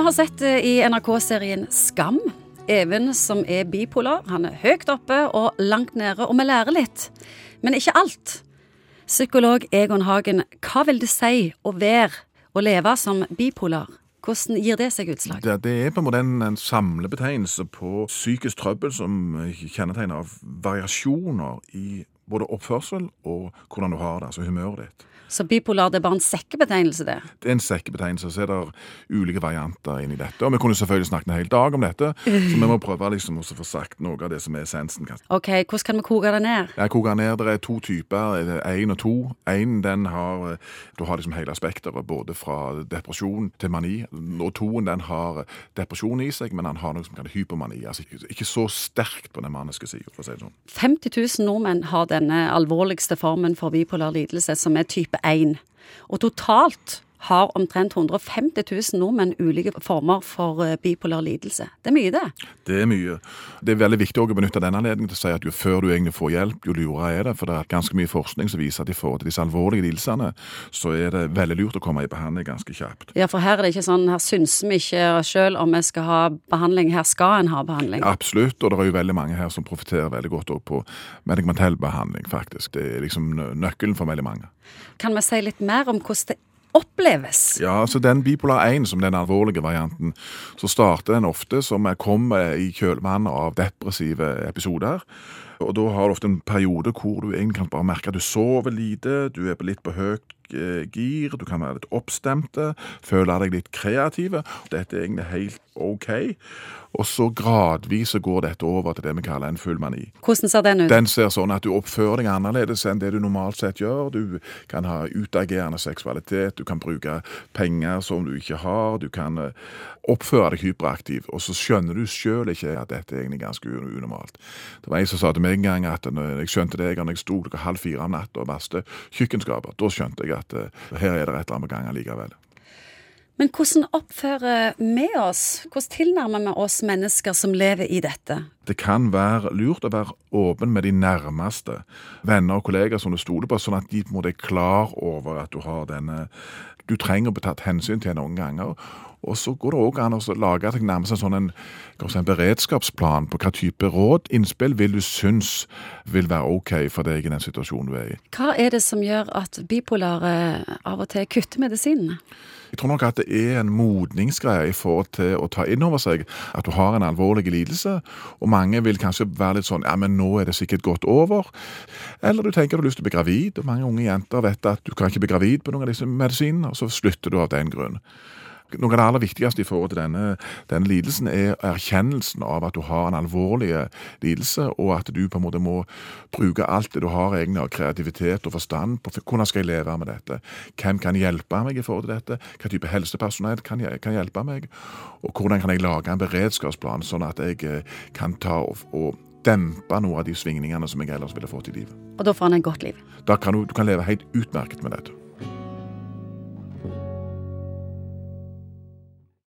Vi har sett det i NRK-serien Skam. Even som er bipolar, han er høyt oppe og langt nede, og vi lærer litt. Men ikke alt. Psykolog Egon Hagen, hva vil det si å være og leve som bipolar? Hvordan gir det seg utslag? Det, det er på en måte en, en samlebetegnelse på psykisk trøbbel som kjennetegner av variasjoner i både oppførsel og hvordan du har det, altså humøret ditt. Så bipolar det er bare en sekkebetegnelse, det? Det er en sekkebetegnelse, så er det ulike varianter inni dette. Og vi kunne selvfølgelig snakket en hel dag om dette, så vi må prøve liksom å få sagt noe av det som er essensen. Ok, Hvordan kan vi koke det ned? Jeg koke ned, Det er to typer, én og to. Én den har Du har liksom hele spekteret, både fra depresjon til mani. Og toen den har depresjon i seg, men han har noe som kalles hypomani. Altså ikke, så sterkt på den maniske sida, for å si det sånn. 50 000 nordmenn har denne alvorligste formen for bipolar lidelse, som er type 1. Og totalt har omtrent 150 000 nordmenn ulike former for eh, bipolar lidelse. Det er mye, det. Det er mye. Det er veldig viktig å benytte denne anledningen til å si at jo før du egentlig får hjelp, jo lurere er det. For det er ganske mye forskning som viser at i forhold til disse alvorlige lidelsene, så er det veldig lurt å komme i behandling ganske kjapt. Ja, for her er det ikke sånn, her synser vi ikke sjøl om vi skal ha behandling, her skal en ha behandling. Absolutt, og det er jo veldig mange her som profitterer veldig godt på medikamentell behandling, faktisk. Det er liksom nøkkelen for veldig mange. Kan vi si litt mer om hvordan det oppleves. Ja, altså den bipolar 1, som den alvorlige varianten, så starter den ofte som kommer i kjølvannet av depressive episoder. Og da har du ofte en periode hvor du egentlig kan bare merke at du sover lite, du er litt på høyt gir, du kan være litt oppstemte, føle deg litt kreative. Dette er egentlig helt OK. Og så gradvis går dette over til det vi kaller en full mani. Hvordan ser den ut? Den ser sånn at du oppfører deg annerledes enn det du normalt sett gjør. Du kan ha utagerende seksualitet, du kan bruke penger som du ikke har, du kan eh, oppføre deg hyperaktiv, og så skjønner du sjøl ikke at dette er egentlig ganske unormalt. Det var en som sa til meg en gang at når jeg skjønte det når jeg sto klokka halv fire om natta og vasket kjøkkenskaper, da skjønte jeg at uh, her er det et eller annet på gang likevel. Men hvordan oppfører vi oss? Hvordan tilnærmer vi oss mennesker som lever i dette? Det kan være lurt å være åpen med de nærmeste, venner og kollegaer som du stoler på, sånn at de på en måte er klar over at du har denne Du trenger å bli tatt hensyn til noen ganger. Og så går det òg an å lage seg nærmest en sånn en, en, beredskapsplan på hva type råd, innspill, vil du synes vil være OK for deg i den situasjonen du er i. Hva er det som gjør at bipolare av og til kutter medisinene? Jeg tror nok at det er en modningsgreie i forhold til å ta inn over seg at du har en alvorlig lidelse, og mange vil kanskje være litt sånn ja, men nå er det sikkert gått over. Eller du tenker du har lyst til å bli gravid, og mange unge jenter vet at du kan ikke bli gravid på noen av disse medisinene, og så slutter du av den grunn. Noe av det aller viktigste i forhold til denne, denne, lidelsen er erkjennelsen av at du har en alvorlig lidelse, og at du på en måte må bruke alt det du har egentlig av kreativitet og forstand på hvordan skal jeg leve med dette. Hvem kan hjelpe meg i forhold til dette? Hva type helsepersonell kan, kan hjelpe meg? Og hvordan kan jeg lage en beredskapsplan, sånn at jeg eh, kan ta og, og dempe noen av de svingningene som jeg ellers ville fått i livet. Og da får han et godt liv? Da kan du, du kan leve helt utmerket med dette.